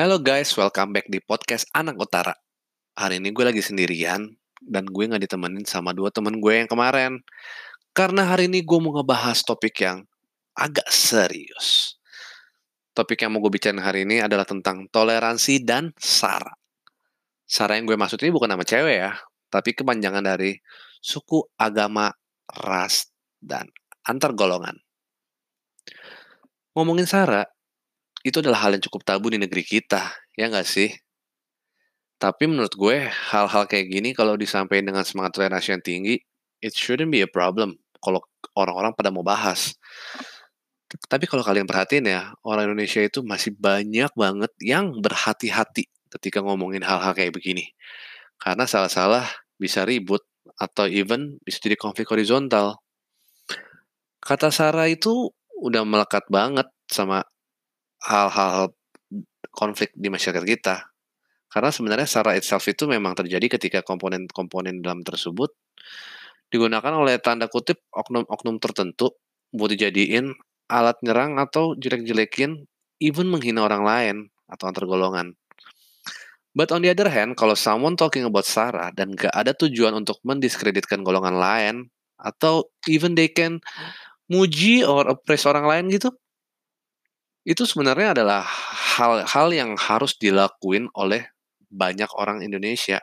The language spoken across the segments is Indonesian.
Halo guys, welcome back di podcast Anak Utara. Hari ini gue lagi sendirian dan gue nggak ditemenin sama dua temen gue yang kemarin. Karena hari ini gue mau ngebahas topik yang agak serius. Topik yang mau gue bicarain hari ini adalah tentang toleransi dan SARA. SARA yang gue maksud ini bukan nama cewek ya, tapi kepanjangan dari suku, agama, ras, dan antar golongan. Ngomongin SARA, itu adalah hal yang cukup tabu di negeri kita, ya nggak sih? Tapi menurut gue, hal-hal kayak gini kalau disampaikan dengan semangat toleransi yang tinggi, it shouldn't be a problem kalau orang-orang pada mau bahas. Tapi kalau kalian perhatiin ya, orang Indonesia itu masih banyak banget yang berhati-hati ketika ngomongin hal-hal kayak begini. Karena salah-salah bisa ribut atau even bisa jadi konflik horizontal. Kata Sarah itu udah melekat banget sama hal-hal konflik di masyarakat kita. Karena sebenarnya SARA itself itu memang terjadi ketika komponen-komponen dalam tersebut digunakan oleh tanda kutip oknum-oknum tertentu buat dijadiin alat nyerang atau jelek-jelekin, even menghina orang lain atau antar golongan. But on the other hand, kalau someone talking about SARA dan gak ada tujuan untuk mendiskreditkan golongan lain, atau even they can muji or oppress orang lain gitu, itu sebenarnya adalah hal-hal yang harus dilakuin oleh banyak orang Indonesia.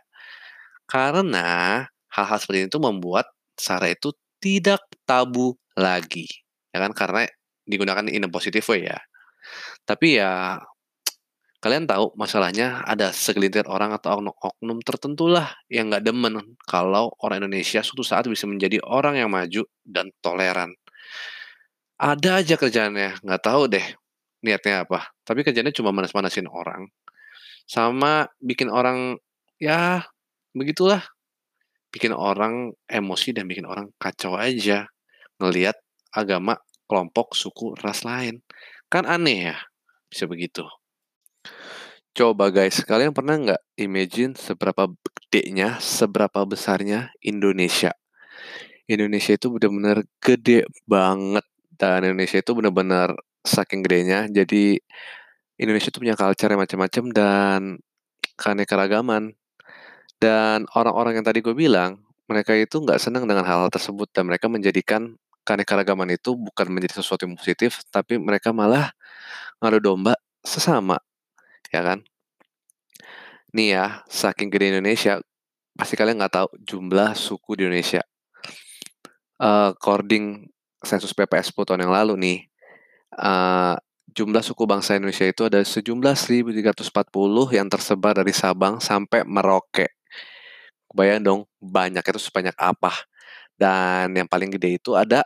Karena hal-hal seperti itu membuat SARA itu tidak tabu lagi. Ya kan? Karena digunakan in a positive way ya. Tapi ya kalian tahu masalahnya ada segelintir orang atau oknum tertentu lah yang nggak demen kalau orang Indonesia suatu saat bisa menjadi orang yang maju dan toleran. Ada aja kerjaannya, nggak tahu deh niatnya apa. Tapi kerjanya cuma manas-manasin orang. Sama bikin orang, ya begitulah. Bikin orang emosi dan bikin orang kacau aja. Ngeliat agama, kelompok, suku, ras lain. Kan aneh ya, bisa begitu. Coba guys, kalian pernah nggak imagine seberapa gedenya, seberapa besarnya Indonesia? Indonesia itu benar-benar gede banget dan Indonesia itu benar-benar saking gedenya. Jadi Indonesia itu punya culture yang macam-macam dan keanekaragaman. Dan orang-orang yang tadi gue bilang mereka itu nggak senang dengan hal-hal tersebut dan mereka menjadikan keanekaragaman itu bukan menjadi sesuatu yang positif tapi mereka malah ngadu domba sesama ya kan? Nih ya saking gede Indonesia pasti kalian nggak tahu jumlah suku di Indonesia. Uh, according sensus PPS 10 tahun yang lalu nih uh, jumlah suku bangsa Indonesia itu ada sejumlah 1340 yang tersebar dari Sabang sampai Merauke. Bayang dong, banyak itu sebanyak apa. Dan yang paling gede itu ada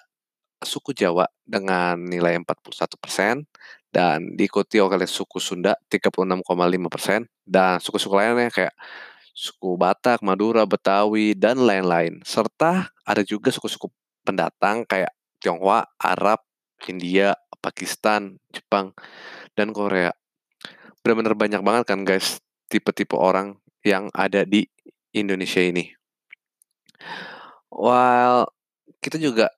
suku Jawa dengan nilai 41 persen dan diikuti oleh suku Sunda 36,5 persen dan suku-suku lainnya kayak suku Batak, Madura, Betawi, dan lain-lain. Serta ada juga suku-suku pendatang kayak Tionghoa, Arab, India, Pakistan, Jepang, dan Korea. Benar-benar banyak banget kan guys tipe-tipe orang yang ada di Indonesia ini. While kita juga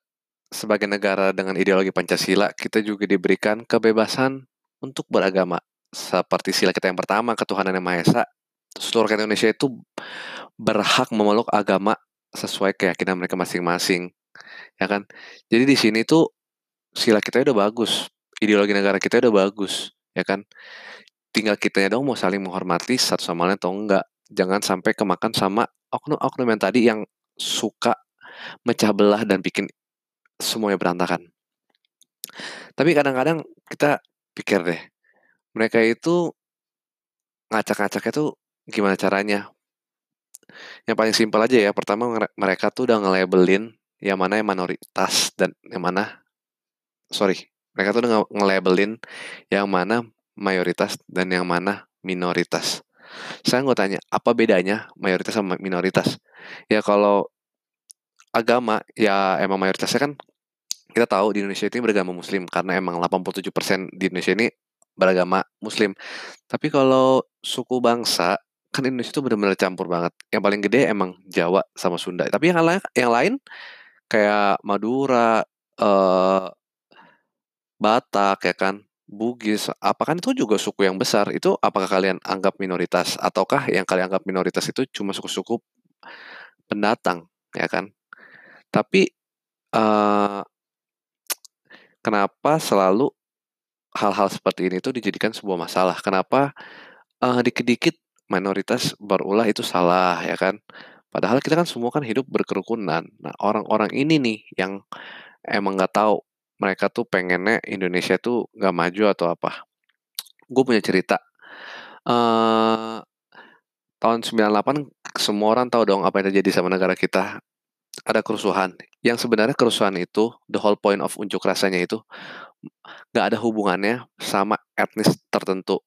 sebagai negara dengan ideologi Pancasila, kita juga diberikan kebebasan untuk beragama. Seperti sila kita yang pertama, ketuhanan yang Maha Esa, seluruh rakyat Indonesia itu berhak memeluk agama sesuai keyakinan mereka masing-masing. Ya kan? Jadi di sini tuh sila kita udah bagus, ideologi negara kita udah bagus, ya kan? Tinggal kitanya dong mau saling menghormati satu sama lain atau enggak. Jangan sampai kemakan sama oknum-oknum yang tadi yang suka mecah belah dan bikin semuanya berantakan. Tapi kadang-kadang kita pikir deh, mereka itu ngacak-ngacaknya tuh gimana caranya? Yang paling simpel aja ya, pertama mereka tuh udah nge-labelin yang mana yang minoritas dan yang mana sorry mereka tuh udah nge-labelin yang mana mayoritas dan yang mana minoritas. Saya nggak tanya apa bedanya mayoritas sama minoritas? Ya kalau agama ya emang mayoritasnya kan kita tahu di Indonesia ini beragama muslim karena emang 87% di Indonesia ini beragama muslim. Tapi kalau suku bangsa kan Indonesia itu benar-benar campur banget. Yang paling gede emang Jawa sama Sunda. Tapi yang lain yang lain kayak Madura eh, Batak ya kan, Bugis, apakah itu juga suku yang besar? Itu apakah kalian anggap minoritas ataukah yang kalian anggap minoritas itu cuma suku-suku pendatang, ya kan? Tapi uh, kenapa selalu hal-hal seperti ini tuh dijadikan sebuah masalah? Kenapa uh, dikit-dikit minoritas berulah itu salah, ya kan? Padahal kita kan semua kan hidup berkerukunan. Nah, orang-orang ini nih yang emang nggak tahu mereka tuh pengennya Indonesia tuh nggak maju atau apa. Gue punya cerita. Uh, tahun 98 semua orang tahu dong apa yang terjadi sama negara kita. Ada kerusuhan. Yang sebenarnya kerusuhan itu, the whole point of unjuk rasanya itu, nggak ada hubungannya sama etnis tertentu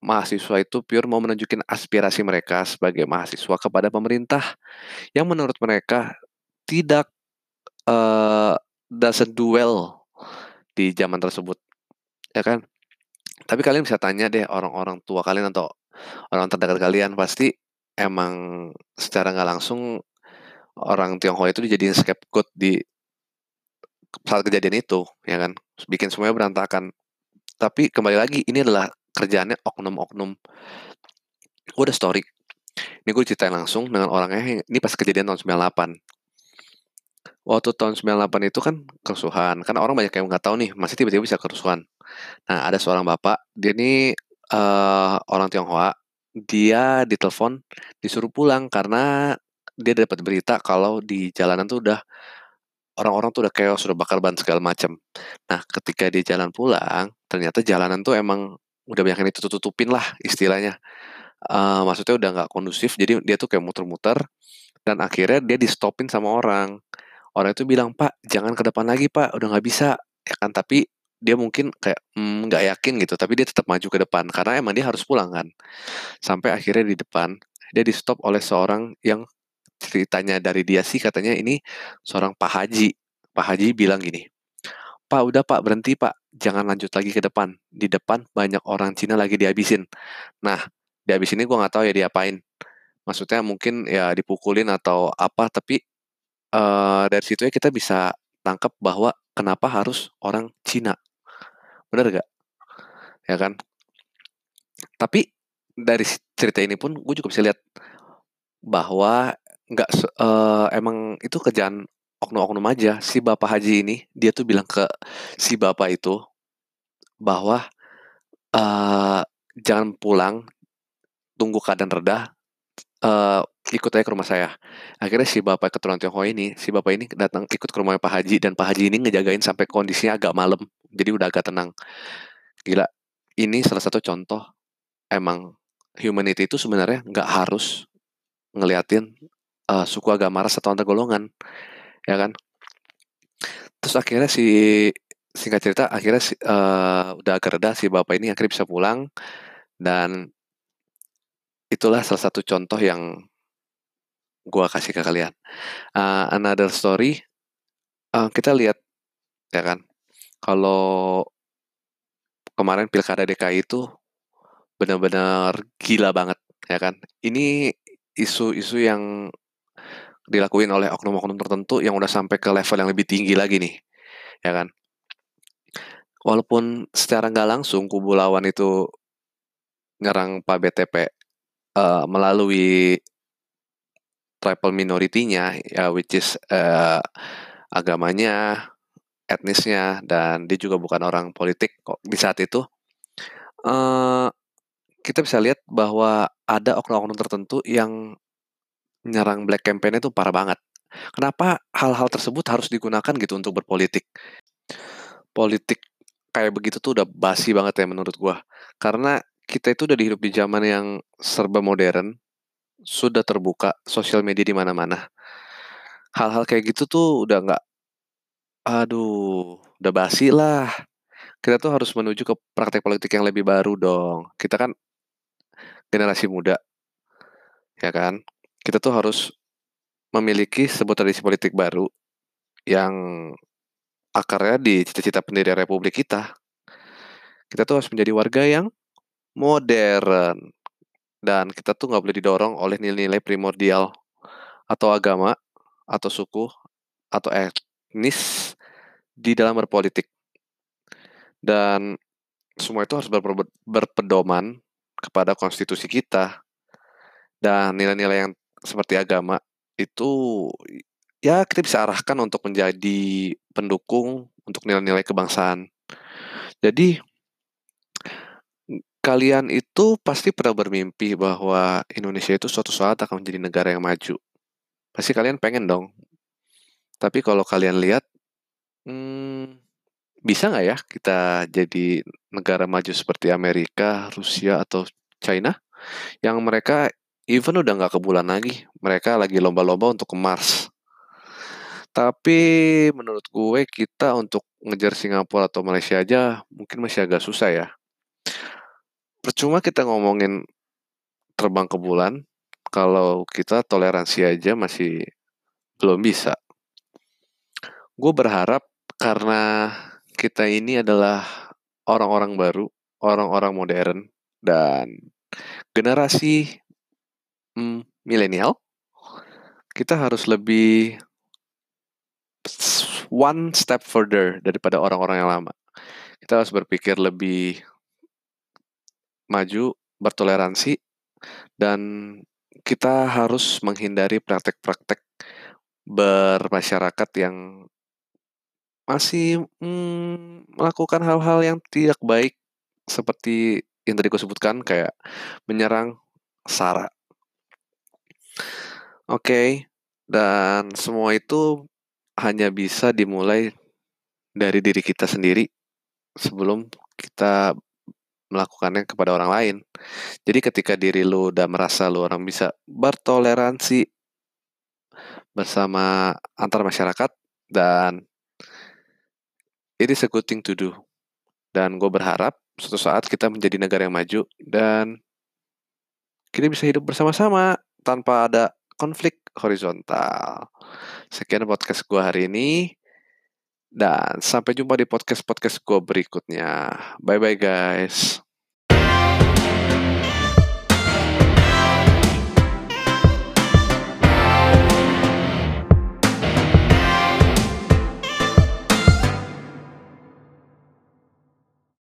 mahasiswa itu pure mau menunjukin aspirasi mereka sebagai mahasiswa kepada pemerintah yang menurut mereka tidak uh, doesn't do well di zaman tersebut ya kan? Tapi kalian bisa tanya deh orang-orang tua kalian atau orang terdekat kalian pasti emang secara nggak langsung orang Tionghoa itu dijadiin scapegoat di saat kejadian itu ya kan? Bikin semuanya berantakan. Tapi kembali lagi ini adalah kerjaannya oknum-oknum. Gue udah story. Ini gue ceritain langsung dengan orangnya ini pas kejadian tahun 98 waktu tahun 98 itu kan kerusuhan kan orang banyak yang nggak tahu nih masih tiba-tiba bisa kerusuhan nah ada seorang bapak dia ini uh, orang Tionghoa dia ditelepon disuruh pulang karena dia dapat berita kalau di jalanan tuh udah orang-orang tuh udah chaos, sudah bakar ban segala macam. Nah, ketika dia jalan pulang, ternyata jalanan tuh emang udah banyak yang ditutup-tutupin lah istilahnya. Uh, maksudnya udah nggak kondusif, jadi dia tuh kayak muter-muter dan akhirnya dia di stopin sama orang. Orang itu bilang, "Pak, jangan ke depan lagi, Pak. Udah nggak bisa." Ya kan, tapi dia mungkin kayak hmm, nggak mm, yakin gitu, tapi dia tetap maju ke depan karena emang dia harus pulang kan. Sampai akhirnya di depan dia di stop oleh seorang yang ceritanya dari dia sih katanya ini seorang Pak Haji. Pak Haji bilang gini, Pak udah pak berhenti pak jangan lanjut lagi ke depan di depan banyak orang Cina lagi dihabisin nah dihabisin ini gue nggak tahu ya diapain maksudnya mungkin ya dipukulin atau apa tapi uh, dari situ ya kita bisa tangkap bahwa kenapa harus orang Cina. Bener gak ya kan? Tapi dari cerita ini pun gue juga bisa lihat bahwa nggak uh, emang itu kerjaan oknum-oknum aja. Si bapak haji ini dia tuh bilang ke si bapak itu bahwa uh, jangan pulang tunggu keadaan reda uh, ikut aja ke rumah saya. Akhirnya si bapak keturunan Tionghoa ini si bapak ini datang ikut ke rumah Pak Haji dan Pak Haji ini ngejagain sampai kondisinya agak malam. Jadi udah agak tenang. Gila ini salah satu contoh emang humanity itu sebenarnya nggak harus ngeliatin uh, suku agama ras atau antar golongan ya kan? Terus akhirnya si singkat cerita akhirnya si, uh, udah agak reda si bapak ini akhirnya bisa pulang. Dan itulah salah satu contoh yang gua kasih ke kalian. Uh, another story uh, kita lihat ya kan? Kalau kemarin pilkada DKI itu benar-benar gila banget ya kan? Ini isu-isu yang dilakuin oleh oknum-oknum tertentu yang udah sampai ke level yang lebih tinggi lagi nih, ya kan? Walaupun secara nggak langsung kubu lawan itu nyerang Pak BTP uh, eh, melalui tribal minoritinya, ya which is uh, agamanya, etnisnya, dan dia juga bukan orang politik kok di saat itu. Uh, kita bisa lihat bahwa ada oknum-oknum tertentu yang nyerang black campaign itu parah banget. Kenapa hal-hal tersebut harus digunakan gitu untuk berpolitik? Politik kayak begitu tuh udah basi banget ya menurut gua. Karena kita itu udah hidup di zaman yang serba modern, sudah terbuka, sosial media di mana-mana. Hal-hal kayak gitu tuh udah nggak, aduh, udah basi lah. Kita tuh harus menuju ke praktek politik yang lebih baru dong. Kita kan generasi muda, ya kan? kita tuh harus memiliki sebuah tradisi politik baru yang akarnya di cita-cita pendirian republik kita. Kita tuh harus menjadi warga yang modern dan kita tuh nggak boleh didorong oleh nilai-nilai primordial atau agama atau suku atau etnis di dalam berpolitik. Dan semua itu harus ber berpedoman kepada konstitusi kita dan nilai-nilai yang seperti agama itu ya kita bisa arahkan untuk menjadi pendukung untuk nilai-nilai kebangsaan. Jadi kalian itu pasti pernah bermimpi bahwa Indonesia itu suatu saat akan menjadi negara yang maju. Pasti kalian pengen dong. Tapi kalau kalian lihat, hmm, bisa nggak ya kita jadi negara maju seperti Amerika, Rusia, atau China? Yang mereka even udah nggak ke bulan lagi. Mereka lagi lomba-lomba untuk ke Mars. Tapi menurut gue kita untuk ngejar Singapura atau Malaysia aja mungkin masih agak susah ya percuma kita ngomongin terbang ke bulan kalau kita toleransi aja masih belum bisa. Gue berharap karena kita ini adalah orang-orang baru, orang-orang modern, dan generasi mm, milenial, kita harus lebih one step further daripada orang-orang yang lama. Kita harus berpikir lebih maju, bertoleransi, dan kita harus menghindari praktek-praktek bermasyarakat yang masih hmm, melakukan hal-hal yang tidak baik seperti yang tadi gue sebutkan kayak menyerang sara. Oke, dan semua itu hanya bisa dimulai dari diri kita sendiri sebelum kita melakukannya kepada orang lain. Jadi ketika diri lu udah merasa lu orang bisa bertoleransi bersama antar masyarakat dan it is a good thing to do. Dan gue berharap suatu saat kita menjadi negara yang maju dan kita bisa hidup bersama-sama tanpa ada konflik horizontal. Sekian podcast gue hari ini. Dan sampai jumpa di podcast-podcast gue berikutnya. Bye-bye guys.